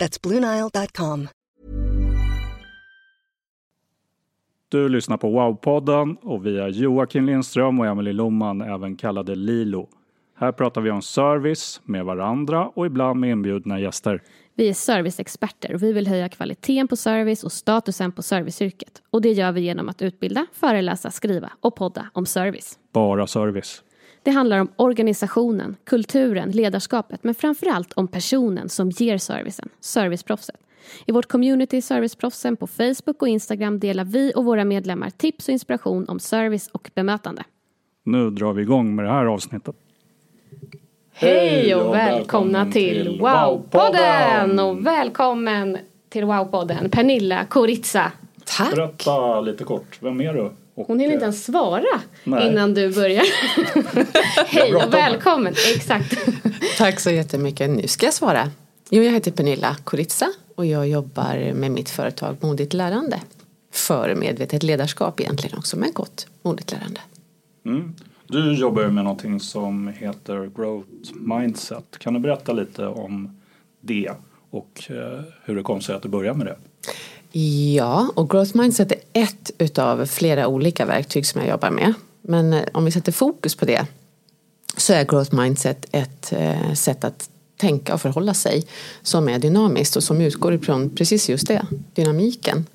That's BlueNile.com. Du lyssnar på Wow-podden och vi är Joakim Lindström och Emelie Lomman, även kallade Lilo. Här pratar vi om service med varandra och ibland med inbjudna gäster. Vi är serviceexperter och vi vill höja kvaliteten på service och statusen på serviceyrket. Och det gör vi genom att utbilda, föreläsa, skriva och podda om service. Bara service. Det handlar om organisationen, kulturen, ledarskapet men framförallt om personen som ger servicen, serviceproffset. I vårt community Serviceproffsen på Facebook och Instagram delar vi och våra medlemmar tips och inspiration om service och bemötande. Nu drar vi igång med det här avsnittet. Hej och välkomna till Wow-podden! Och välkommen till Wow-podden Pernilla Koritsa. Tack! Berätta lite kort, vem är du? Och, Hon hinner inte eh, ens svara Nej. innan du börjar. Hej och välkommen! Exakt. Tack så jättemycket. Nu ska jag svara. Jo, jag heter Pernilla Koritsa och jag jobbar med mitt företag Modigt lärande. För medvetet ledarskap egentligen också, men gott modigt lärande. Mm. Du jobbar med någonting som heter Growth Mindset. Kan du berätta lite om det och eh, hur det kom sig att du började med det? Ja, och growth mindset är ett utav flera olika verktyg som jag jobbar med. Men eh, om vi sätter fokus på det så är growth mindset ett eh, sätt att tänka och förhålla sig som är dynamiskt och som utgår ifrån precis just det, dynamiken.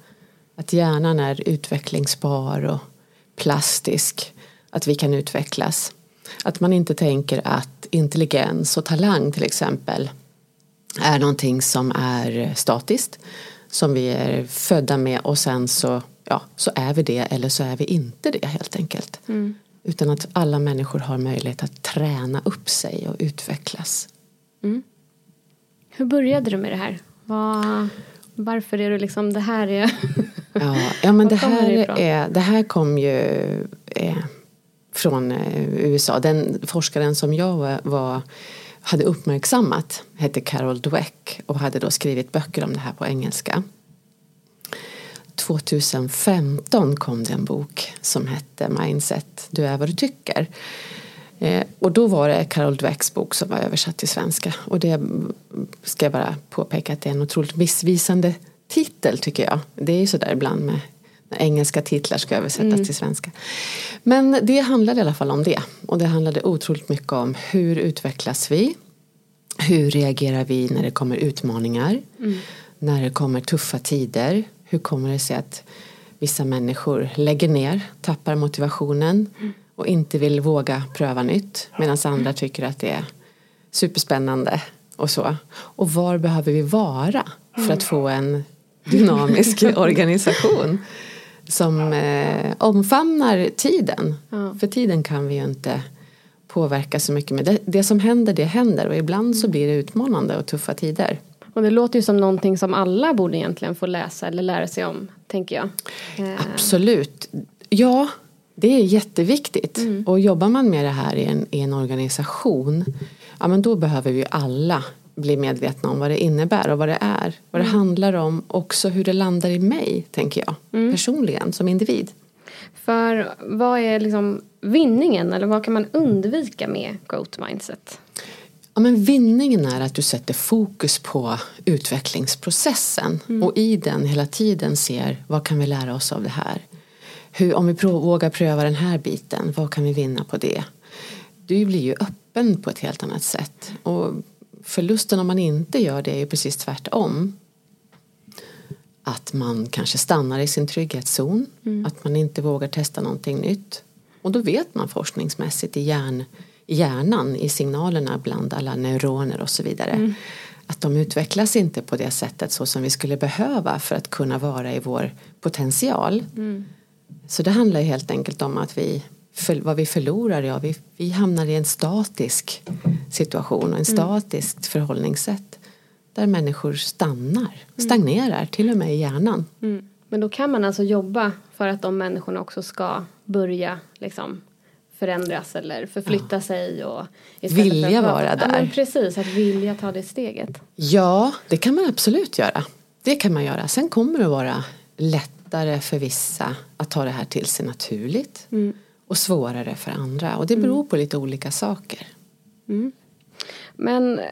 Att hjärnan är utvecklingsbar och plastisk, att vi kan utvecklas. Att man inte tänker att intelligens och talang till exempel är någonting som är statiskt som vi är födda med och sen så, ja, så är vi det eller så är vi inte det helt enkelt. Utan att alla människor har möjlighet att träna upp sig och utvecklas. Hur började du med det här? Vad, varför är du liksom, det här är... Ja, ja men Var det här, är, det här kom ju eh, från eh, USA. Den forskaren som jag var, var, hade uppmärksammat hette Carol Dweck och hade då skrivit böcker om det här på engelska. 2015 kom det en bok som hette Mindset, du är vad du tycker. Eh, och då var det Carol Dwecks bok som var översatt till svenska. Och det ska jag bara påpeka att det är en otroligt missvisande titel tycker jag. Det är ju sådär ibland med engelska titlar ska översättas till svenska. Men det handlade i alla fall om det. Och det handlade otroligt mycket om hur utvecklas vi? Hur reagerar vi när det kommer utmaningar? När det kommer tuffa tider? Hur kommer det sig att vissa människor lägger ner, tappar motivationen och inte vill våga pröva nytt medan andra tycker att det är superspännande och så. Och var behöver vi vara för att få en dynamisk organisation som eh, omfamnar tiden. För tiden kan vi ju inte påverka så mycket med. Det, det som händer, det händer och ibland så blir det utmanande och tuffa tider. Och det låter ju som någonting som alla borde egentligen få läsa eller lära sig om, tänker jag. Eh, Absolut. Ja, det är jätteviktigt. Och jobbar man med det här i en, i en organisation, ja men då behöver vi alla bli medvetna om vad det innebär och vad det är. Vad det handlar om, också hur det landar i mig, tänker jag. Personligen, som individ. För vad är liksom vinningen eller vad kan man undvika med growth mindset? Ja, men vinningen är att du sätter fokus på utvecklingsprocessen och i den hela tiden ser vad kan vi lära oss av det här. Hur, om vi prov, vågar pröva den här biten, vad kan vi vinna på det? Du blir ju öppen på ett helt annat sätt. Och förlusten om man inte gör det är ju precis tvärtom. att man kanske stannar i sin trygghetszon, att man inte vågar testa någonting nytt. Och då vet man forskningsmässigt i, hjärn, i hjärnan, i signalerna bland alla neuroner och så vidare att de utvecklas inte på det sättet så som vi skulle behöva för att kunna vara i vår potential. Så det handlar helt enkelt om att vi för, vad vi förlorar, ja, vi, vi hamnar i en statisk situation och en statiskt förhållningssätt där människor stannar, stagnerar, till och med i hjärnan. Mm. Men då kan man alltså jobba för att de människorna också ska börja liksom förändras eller förflytta sig och Vilja vara Ja, där. men precis, att vilja ta det steget. Ja, det kan man absolut göra. Det kan man göra. Sen kommer det vara lättare för vissa att ta det här till sig naturligt och svårare för andra. Och det beror på lite olika saker. Men eh,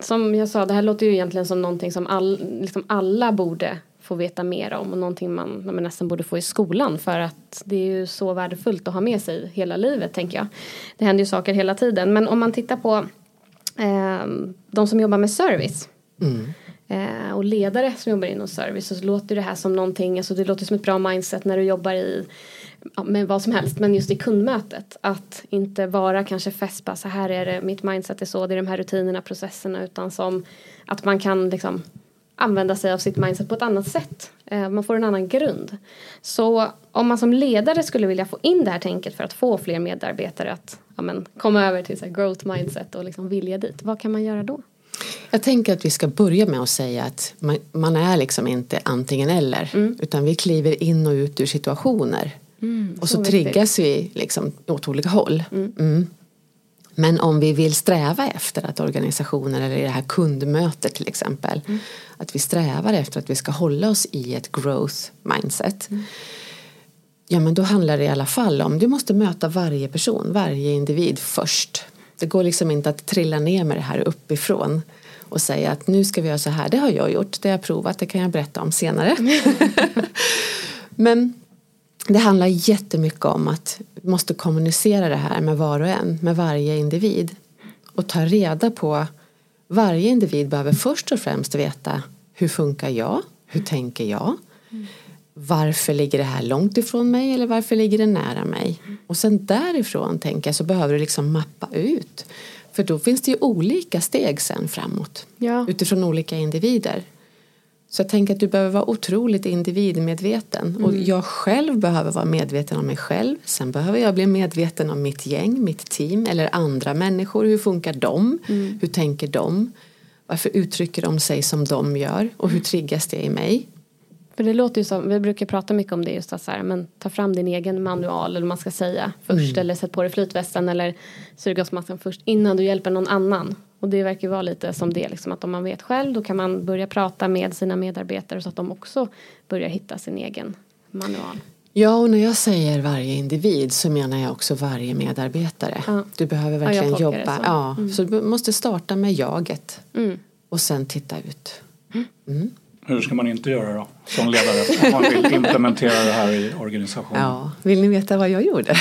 som jag sa, det här låter ju egentligen som någonting som all, liksom alla borde få veta mer om och någonting man, man nästan borde få i skolan för att det är ju så värdefullt att ha med sig hela livet tänker jag. Det händer ju saker hela tiden men om man tittar på eh, de som jobbar med service eh, och ledare som jobbar inom service så låter det här som någonting, alltså det låter som ett bra mindset när du jobbar i med vad som helst men just i kundmötet att inte vara kanske fäst bara så här är det, mitt mindset är så, det är de här rutinerna, processerna utan som att man kan liksom använda sig av sitt mindset på ett annat sätt. Eh, man får en annan grund. Så om man som ledare skulle vilja få in det här tänket för att få fler medarbetare att ja, men, komma över till så här growth mindset och liksom vilja dit, vad kan man göra då? Jag tänker att vi ska börja med att säga att man, man är liksom inte antingen eller. Utan vi kliver in och ut ur situationer. Och så, så triggas vi liksom åt olika håll. Mm. Men om vi vill sträva efter att organisationer eller i det här kundmötet till exempel. Att vi strävar efter att vi ska hålla oss i ett growth mindset. Ja men då handlar det i alla fall om, du måste möta varje person, varje individ först. Det går liksom inte att trilla ner med det här uppifrån och säga att nu ska vi göra så här. Det har jag gjort, det har jag provat, det kan jag berätta om senare. men det handlar jättemycket om att vi måste kommunicera det här med var och en, med varje individ. Och ta reda på, varje individ behöver först och främst veta hur funkar jag, hur tänker jag, varför ligger det här långt ifrån mig eller varför ligger det nära mig? Och sen därifrån tänker jag så behöver du liksom mappa ut. För då finns det ju olika steg sen framåt. Ja. Utifrån olika individer. Så jag tänker att du behöver vara otroligt individmedveten. Och jag själv behöver vara medveten om mig själv. Sen behöver jag bli medveten om mitt gäng, mitt team eller andra människor. Hur funkar de? Hur tänker de? Varför uttrycker de sig som de gör? Och hur triggas det i mig? För det låter ju som, vi brukar prata mycket om det just att så här, men ta fram din egen manual eller man ska säga först eller sätt på dig flytvästen eller syrgasmasken först innan du hjälper någon annan. Och det verkar vara lite som det liksom att om man vet själv då kan man börja prata med sina medarbetare så att de också börjar hitta sin egen manual. Ja, och när jag säger varje individ så menar jag också varje medarbetare. Ja. Du behöver verkligen det jobba. så. Ja, så du måste starta med jaget. Mm. Och sen titta ut. Hur ska man inte göra då som ledare om man vill implementera det här i organisationen? Ja, vill ni veta vad jag gjorde?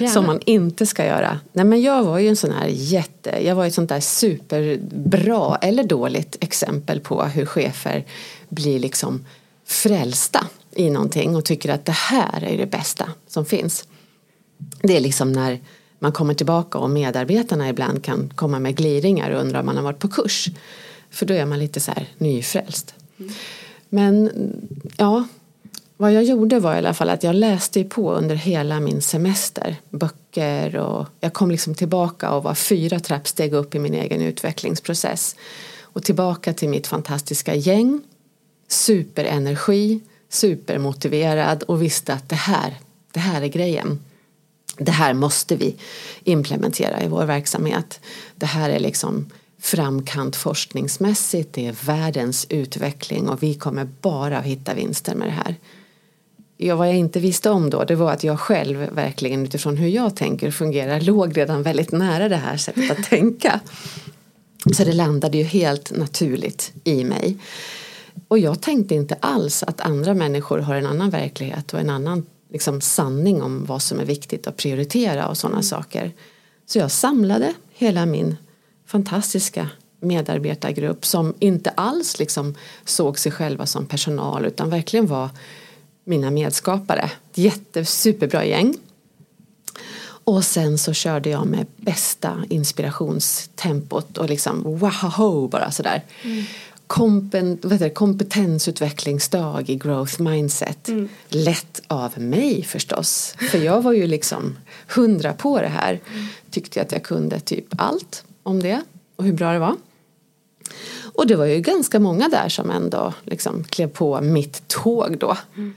gärna. Som man inte ska göra. Nej men jag var ju en sån här jätte, jag var ett sånt där superbra eller dåligt exempel på hur chefer blir liksom frälsta i någonting och tycker att det här är det bästa som finns. Det är liksom när man kommer tillbaka och medarbetarna ibland kan komma med gliringar och undra om man har varit på kurs. För då är man lite så här nyfrälst. Men ja, vad jag gjorde var i alla fall att jag läste på under hela min semester. Böcker och jag kom liksom tillbaka och var fyra trappsteg upp i min egen utvecklingsprocess. Och tillbaka till mitt fantastiska gäng. Superenergi, supermotiverad och visste att det här, det här är grejen. Det här måste vi implementera i vår verksamhet. Det här är liksom framkant forskningsmässigt, det är världens utveckling och vi kommer bara att hitta vinster med det här. Ja, vad jag inte visste om då det var att jag själv verkligen utifrån hur jag tänker och fungerar låg redan väldigt nära det här sättet att tänka. Så det landade ju helt naturligt i mig. Och jag tänkte inte alls att andra människor har en annan verklighet och en annan liksom, sanning om vad som är viktigt att prioritera och sådana saker. Så jag samlade hela min fantastiska medarbetargrupp som inte alls liksom såg sig själva som personal utan verkligen var mina medskapare. Jätte, superbra gäng. Och sen så körde jag med bästa inspirationstempot och liksom wow bara sådär. Mm. Kompen, kompetensutvecklingsdag i growth mindset. Mm. Lätt av mig förstås. För jag var ju liksom hundra på det här. Mm. Tyckte att jag kunde typ allt om det och hur bra det var. Och det var ju ganska många där som ändå liksom klev på mitt tåg då. Mm.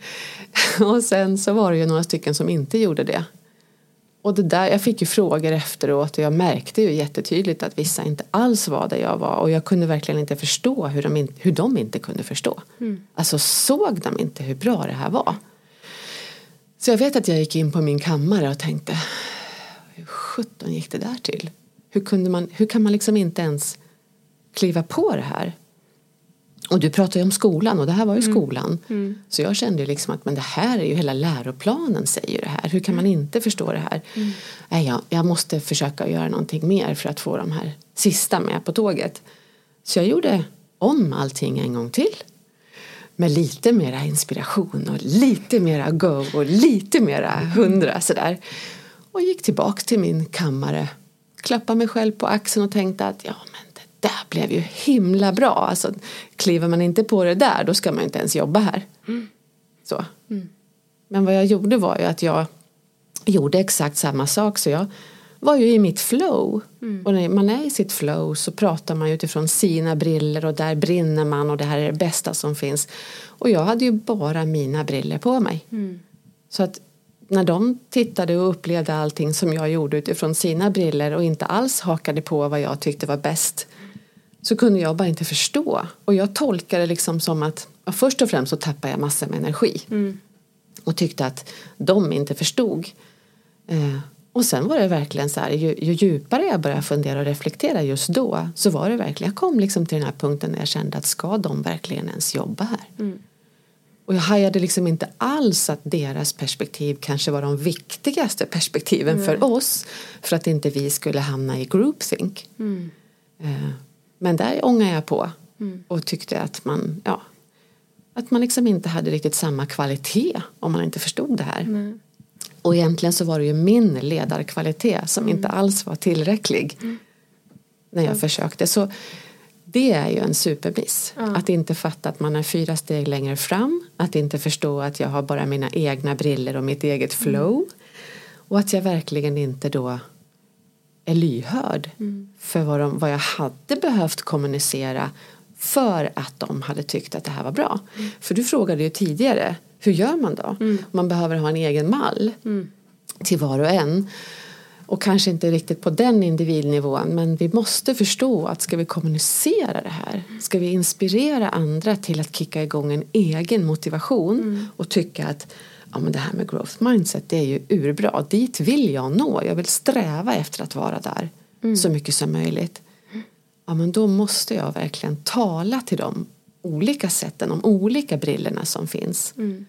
Och sen så var det ju några stycken som inte gjorde det. Och det där, jag fick ju frågor efteråt och jag märkte ju jättetydligt att vissa inte alls var där jag var och jag kunde verkligen inte förstå hur de, in, hur de inte kunde förstå. Mm. Alltså såg de inte hur bra det här var? Så jag vet att jag gick in på min kammare och tänkte hur sjutton gick det där till? Hur, kunde man, hur kan man liksom inte ens kliva på det här? Och du pratar ju om skolan och det här var ju mm. skolan. Mm. Så jag kände ju liksom att men det här är ju hela läroplanen säger det här. Hur kan man mm. inte förstå det här? Mm. Nej, jag, jag måste försöka göra någonting mer för att få de här sista med på tåget. Så jag gjorde om allting en gång till. Med lite mera inspiration och lite mera go och lite mera hundra sådär. Och gick tillbaks till min kammare. Klappade mig själv på axeln och tänkte att ja men det blev ju himla bra. Alltså, kliver man inte på det där då ska man inte ens jobba här. Mm. Så. Mm. Men vad jag gjorde var ju att jag gjorde exakt samma sak. Så jag var ju i mitt flow. Mm. Och när man är i sitt flow så pratar man utifrån sina briller och där brinner man och det här är det bästa som finns. Och jag hade ju bara mina briller på mig. Mm. Så att när de tittade och upplevde allting som jag gjorde utifrån sina briller och inte alls hakade på vad jag tyckte var bäst så kunde jag bara inte förstå. Och jag tolkade det liksom som att ja, först och främst så tappade jag massor med energi. Mm. Och tyckte att de inte förstod. Eh, och sen var det verkligen så här, ju, ju, djupare jag började fundera och reflektera just då så var det verkligen, jag kom liksom till den här punkten när jag kände att ska de verkligen ens jobba här? Mm. Och jag hajade liksom inte alls att deras perspektiv kanske var de viktigaste perspektiven mm. för oss för att inte vi skulle hamna i groupthink. Mm. Eh, men där ångade jag på mm. och tyckte att man, ja, att man liksom inte hade riktigt samma kvalitet om man inte förstod det här. Mm. Och egentligen så var det ju min ledarkvalitet som mm. inte alls var tillräcklig mm. när jag försökte. Så det är ju en supermiss. Ja. Att inte fatta att man är fyra steg längre fram. Att inte förstå att jag har bara mina egna briller och mitt eget mm. flow. Och att jag verkligen inte då är lyhörd mm. för vad, de, vad jag hade behövt kommunicera för att de hade tyckt att det här var bra. Mm. För du frågade ju tidigare, hur gör man då? Mm. Man behöver ha en egen mall mm. till var och en. Och kanske inte riktigt på den individnivån men vi måste förstå att ska vi kommunicera det här, ska vi inspirera andra till att kicka igång en egen motivation mm. och tycka att ja men det här med growth mindset det är ju urbra. Dit vill jag nå. Jag vill sträva efter att vara där mm. så mycket som möjligt. Ja men då måste jag verkligen tala till de olika sätten, de olika brillorna som finns. Mm.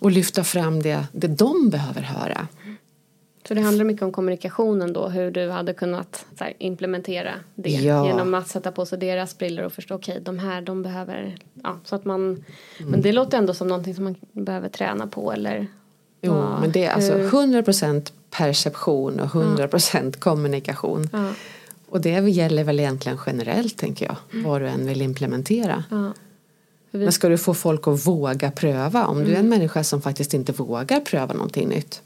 Och lyfta fram det, det de behöver höra. Så det handlar mycket om kommunikationen då, hur du hade kunnat här, implementera det ja. genom att sätta på sig deras briller och förstå okej, okay, de här de behöver, ja, så att man, mm. men det låter ändå som någonting som man behöver träna på eller? Jo, ja, men det är alltså 100% perception och 100% ja. kommunikation. Ja. Och det gäller väl egentligen generellt tänker jag, mm. vad du än vill implementera. Men ska du få folk att våga pröva, om mm. du är en mm. människa som faktiskt inte vågar pröva någonting nytt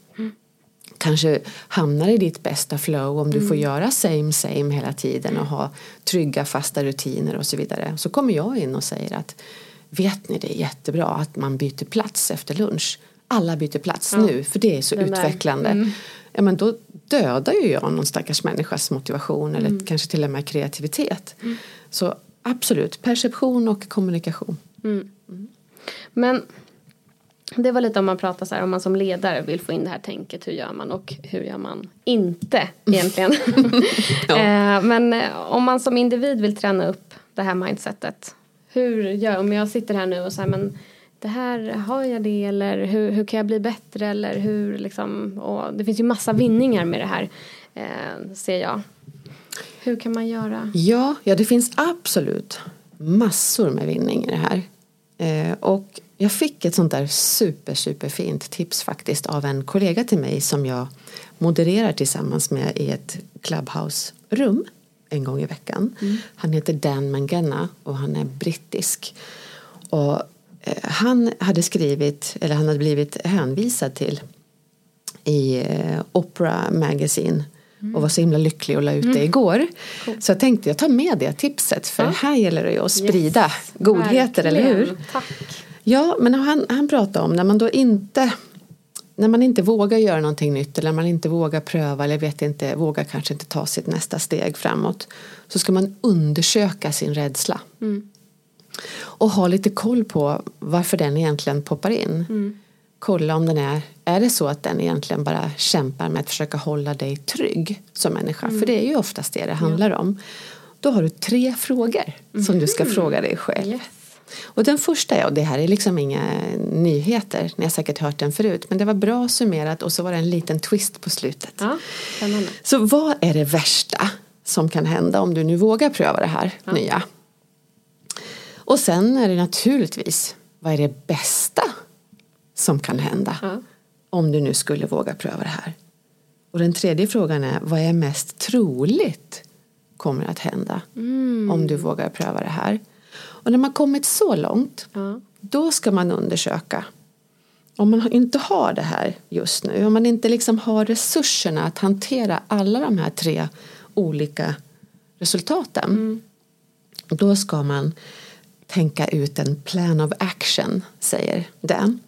kanske hamnar i ditt bästa flow om du mm. får göra same same hela tiden och ha trygga fasta rutiner och så vidare. Så kommer jag in och säger att vet ni det är jättebra att man byter plats efter lunch. Alla byter plats ja. nu för det är så Den utvecklande. Mm. Ja, men då dödar ju jag någon stackars människas motivation eller mm. kanske till och med kreativitet. Mm. Så absolut, perception och kommunikation. Mm. Men det var lite om man pratar så här om man som ledare vill få in det här tänket hur gör man och hur gör man inte egentligen. ja. Eh, men eh, om man som individ vill träna upp det här mindsetet. Hur gör om jag sitter här nu och säger men det här har jag det eller hur, hur kan jag bli bättre eller hur liksom och det finns ju massa vinningar med det här eh, ser jag. Hur kan man göra? Ja, ja, det finns absolut massor med vinning i det här. Eh, och jag fick ett sånt där super, super fint tips faktiskt av en kollega till mig som jag modererar tillsammans med i ett Clubhouse-rum en gång i veckan. Mm. Han heter Dan Mangena och han är brittisk. Och eh, han hade skrivit, eller han hade blivit hänvisad till i eh, Opera Magazine Mm. och var så himla lycklig och la ut det mm. igår. Cool. Så jag tänkte jag tar med det tipset för ja. här gäller det ju att sprida yes. godheter, Verkligen. eller hur? Tack. Ja, men han, han pratade om när man då inte när man inte vågar göra någonting nytt eller man inte vågar pröva eller vet inte, vågar kanske inte ta sitt nästa steg framåt så ska man undersöka sin rädsla. Mm. Och ha lite koll på varför den egentligen poppar in. Mm kolla om den är, är det så att den egentligen bara kämpar med att försöka hålla dig trygg som människa, mm. för det är ju oftast det det handlar ja. om. Då har du tre frågor som du ska mm. fråga dig själv. Yes. Och den första är, och det här är liksom inga nyheter, ni har säkert hört den förut, men det var bra summerat och så var det en liten twist på slutet. Ja, så vad är det värsta som kan hända om du nu vågar pröva det här ja. nya? Och sen är det naturligtvis, vad är det bästa som kan hända. Ja. Om du nu skulle våga pröva det här. Och den tredje frågan är vad är mest troligt kommer att hända mm. om du vågar pröva det här. Och när man kommit så långt ja. då ska man undersöka om man inte har det här just nu, om man inte liksom har resurserna att hantera alla de här tre olika resultaten. Mm. Då ska man tänka ut en plan of action, säger den.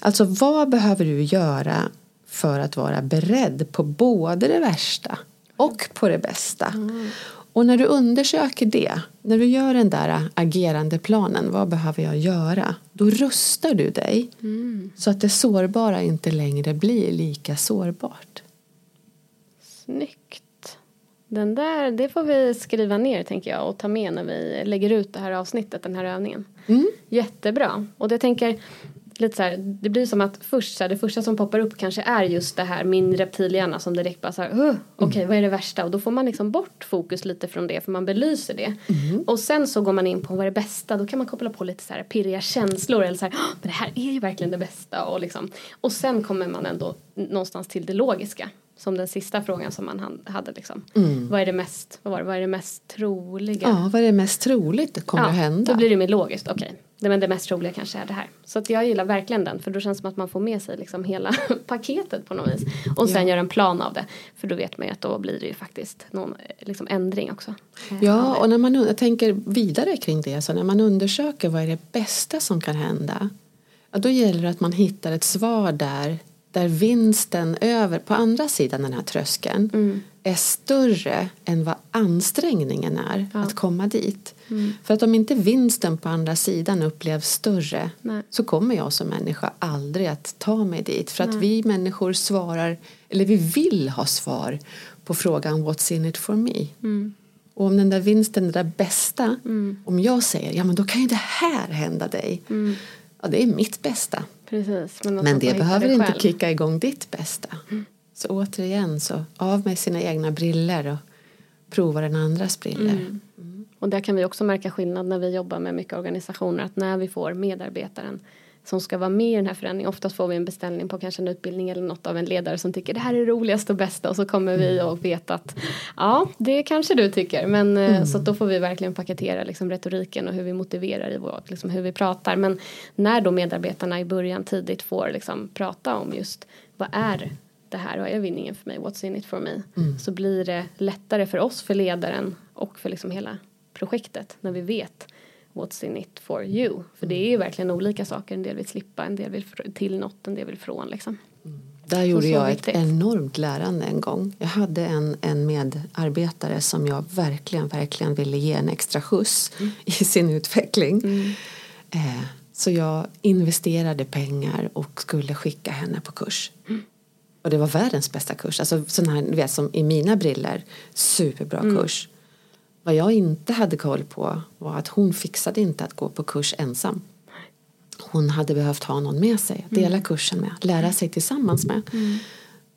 Alltså vad behöver du göra för att vara beredd på både det värsta och på det bästa. Mm. Och när du undersöker det, när du gör den där agerande planen, vad behöver jag göra? Då rustar du dig mm. så att det sårbara inte längre blir lika sårbart. Snyggt. Den där, det får vi skriva ner tänker jag och ta med när vi lägger ut det här avsnittet, den här övningen. Mm. Jättebra. Och det tänker, lite så här, det blir som att först så här, det första som poppar upp kanske är just det här min reptilhjärna som direkt bara så här, okej okay, mm. vad är det värsta och då får man liksom bort fokus lite från det för man belyser det mm. och sen så går man in på vad är det bästa då kan man koppla på lite så här pirriga känslor eller så här, men det här är ju verkligen det bästa och liksom och sen kommer man ändå någonstans till det logiska som den sista frågan som man hade liksom. Mm. Vad är det mest, vad var det, vad är det mest troliga? Ja, vad är det mest troligt kommer ja, att hända? Då blir det mer logiskt, okej. Okay det, men det mest troliga kanske är det här. Så att jag gillar verkligen den för då känns det som att man får med sig liksom hela paketet på något vis. Och sen ja. gör en plan av det. För då vet man ju att då blir det ju faktiskt någon liksom, ändring också. Ja och när man jag tänker vidare kring det så när man undersöker vad är det bästa som kan hända. Ja, då gäller det att man hittar ett svar där där vinsten över på andra sidan den här tröskeln mm. är större än vad ansträngningen är ja. att komma dit. Mm. För att om inte vinsten på andra sidan upplevs större Nej. så kommer jag som människa aldrig att ta mig dit. För att Nej. vi människor svarar, eller vi vill ha svar på frågan What's in it for me? Mm. Och om den där vinsten, det där bästa, mm. om jag säger ja men då kan ju det här hända dig. Mm. Ja det är mitt bästa. Precis, men, men det behöver det inte kicka igång ditt bästa. Mm. Så återigen så av med sina egna briller och prova den andras briller. Mm. Mm. Och där kan vi också märka skillnad när vi jobbar med mycket organisationer att när vi får medarbetaren som ska vara med i den här förändringen. Oftast får vi en beställning på kanske en utbildning eller något av en ledare som tycker det här är det roligaste och bästa och så kommer vi och vet att ja, det kanske du tycker. Men eh, mm. så då får vi verkligen paketera liksom retoriken och hur vi motiverar i vår, liksom hur vi pratar. Men när då medarbetarna i början tidigt får liksom prata om just vad är det här, vad är vinningen för mig, what's in it for me. Mm. Så blir det lättare för oss, för ledaren och för liksom hela projektet när vi vet what's in it for you. För det är ju verkligen olika saker. En del vill slippa, en del vill till något, en del vill från liksom. Mm. Där gjorde så, jag ett enormt lärande en gång. Jag hade en, en medarbetare som jag verkligen, verkligen ville ge en extra skjuts mm. i sin utveckling. Mm. Eh, så jag investerade pengar och skulle skicka henne på kurs. Mm. Och det var världens bästa kurs. Alltså sån här, du vet som i mina briller, superbra mm. kurs. Vad jag inte hade koll på var att hon fixade inte att gå på kurs ensam. Hon hade behövt ha någon med sig, dela mm. kursen med, lära sig tillsammans med. Mm.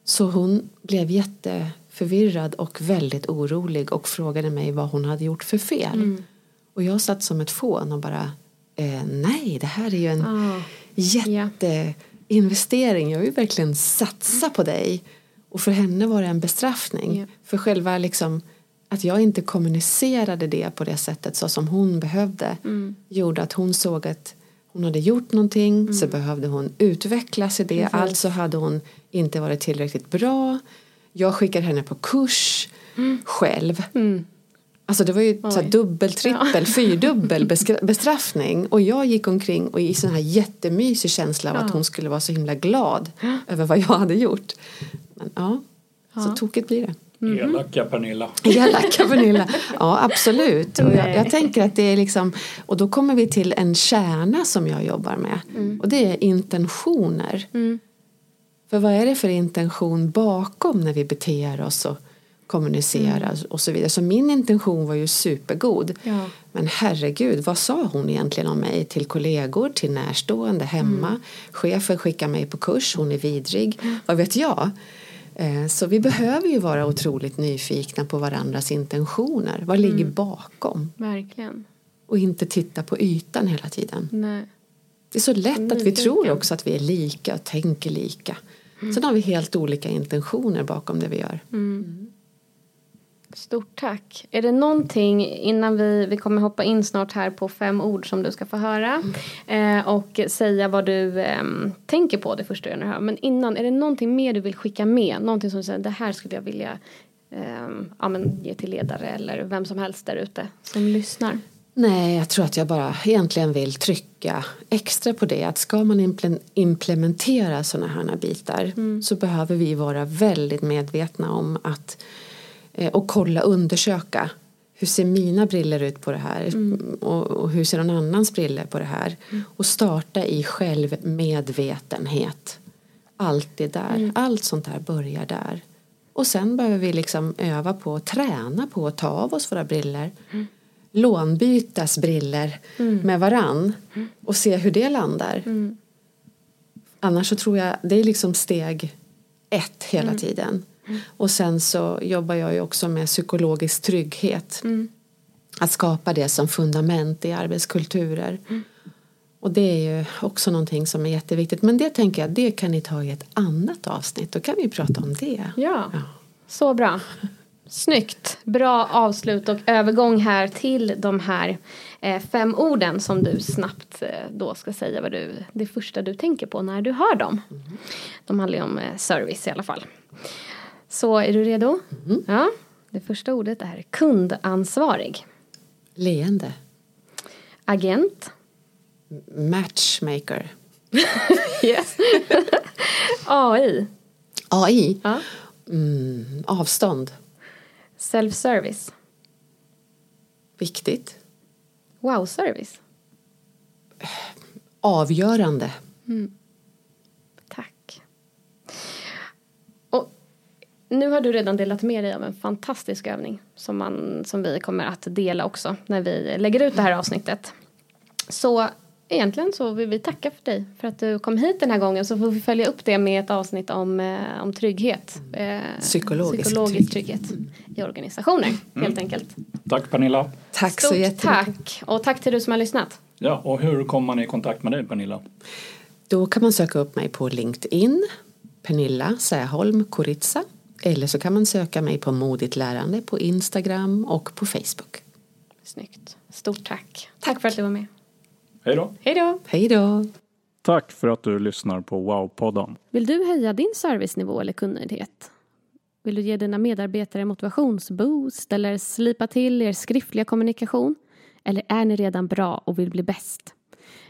Så hon blev jätte förvirrad och väldigt orolig och frågade mig vad hon hade gjort för fel. Och jag satt som ett fån och bara eh, nej det här är ju en Ah. jätteinvestering. Jag vill verkligen satsa på dig. Och för henne var det en bestraffning. Ja. För själva liksom att jag inte kommunicerade det på det sättet så som hon behövde gjorde att hon såg att hon hade gjort någonting så behövde hon utvecklas i det. Alltså hade hon inte varit tillräckligt bra. Jag skickade henne på kurs själv. Alltså det var ju så dubbel, trippel, fyrdubbel beskra- bestraffning. Och jag gick omkring och i sån här jättemysig känsla av att hon skulle vara så himla glad över vad jag hade gjort. Men ja, så tokigt blir det. Elaka Pernilla. Elaka Pernilla. Ja absolut. Och jag, jag tänker att det är liksom Och då kommer vi till en kärna som jag jobbar med. Och det är intentioner. För vad är det för intention bakom när vi beter oss och kommunicerar och så vidare. Så min intention var ju supergod. Ja. Men herregud, vad sa hon egentligen om mig till kollegor, till närstående hemma? Chefen skickar mig på kurs, hon är vidrig. Vad vet jag? Eh, Så vi behöver ju vara otroligt nyfikna på varandras intentioner. Vad ligger bakom? Verkligen. Och inte titta på ytan hela tiden. Nej. Det är så lätt att vi tror också att vi är lika och tänker lika. Sen har vi helt olika intentioner bakom det vi gör. Stort tack. Är det någonting innan vi, vi kommer hoppa in snart här på fem ord som du ska få höra eh, och säga vad du ehm, tänker på det första jag hör. Men innan, är det någonting mer du vill skicka med? Någonting som du säger, det här skulle jag vilja ehm, ja, men, ge till ledare eller vem som helst där ute som lyssnar. Nej, jag tror att jag bara egentligen vill trycka extra på det. Att ska man imple- implementera sådana här bitar så behöver vi vara väldigt medvetna om att eh, och kolla, undersöka. Hur ser mina briller ut på det här? Och, och hur ser någon annans briller på det här? Och starta i självmedvetenhet. Allt det där. Allt sånt där börjar där. Och sen behöver vi liksom öva på, träna på att ta av oss våra briller. Lånbytas briller med varann. Och se hur det landar. Annars så tror jag, det är liksom steg ett hela tiden. Och sen så jobbar jag ju också med psykologisk trygghet. Att skapa det som fundament i arbetskulturer. Och det är ju också någonting som är jätteviktigt. Men det tänker jag, det kan ni ta i ett annat avsnitt. Då kan vi prata om det. Ja, så bra. Snyggt. Bra avslut och övergång här till de här eh, fem orden som du snabbt eh, då ska säga vad du, det första du tänker på när du hör dem. De handlar ju om eh, service i alla fall. Så är du redo? Ja. Det första ordet är kundansvarig. Leende. Agent. Matchmaker. Yes. AI. AI. Ja. Mm, avstånd. Self-service. Viktigt. Wow-service. Avgörande. Tack. Och nu har du redan delat med dig av en fantastisk övning som, man, som vi kommer att dela också när vi lägger ut det här avsnittet. Så egentligen så vill vi tacka för dig för att du kom hit den här gången så får vi följa upp det med ett avsnitt om, eh, om trygghet. Eh, Psykologisk psykologisk trygghet i organisationer helt enkelt. Tack Pernilla. Tack så Stort jättemycket. tack och tack till du som har lyssnat. Ja, och hur kommer man i kontakt med dig Pernilla? Då kan man söka upp mig på LinkedIn. Pernilla Säholm Koritsa. Eller så kan man söka mig på Modigt lärande på Instagram och på Facebook. Snyggt. Stort tack. Tack för att du var med. Hej då. Hej då. Hej då! Tack för att du lyssnar på Wow-podden. Vill du höja din servicenivå eller kundnöjdhet? Vill du ge dina medarbetare motivationsboost eller slipa till er skriftliga kommunikation? Eller är ni redan bra och vill bli bäst?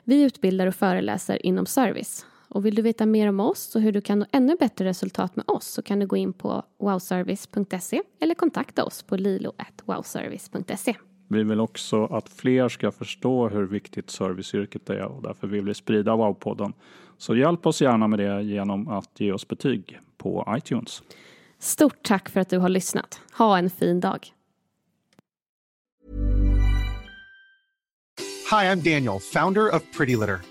Vi utbildar och föreläser inom service. Och vill du veta mer om oss och hur du kan nå ännu bättre resultat med oss så kan du gå in på wowservice.se eller kontakta oss på lilo.wowservice.se. Vi vill också att fler ska förstå hur viktigt serviceyrket är och därför vill vi sprida Wow-podden. Så hjälp oss gärna med det genom att ge oss betyg på iTunes. Stort tack för att du har lyssnat. Ha en fin dag. Hi, I'm Daniel, founder of Pretty Litter.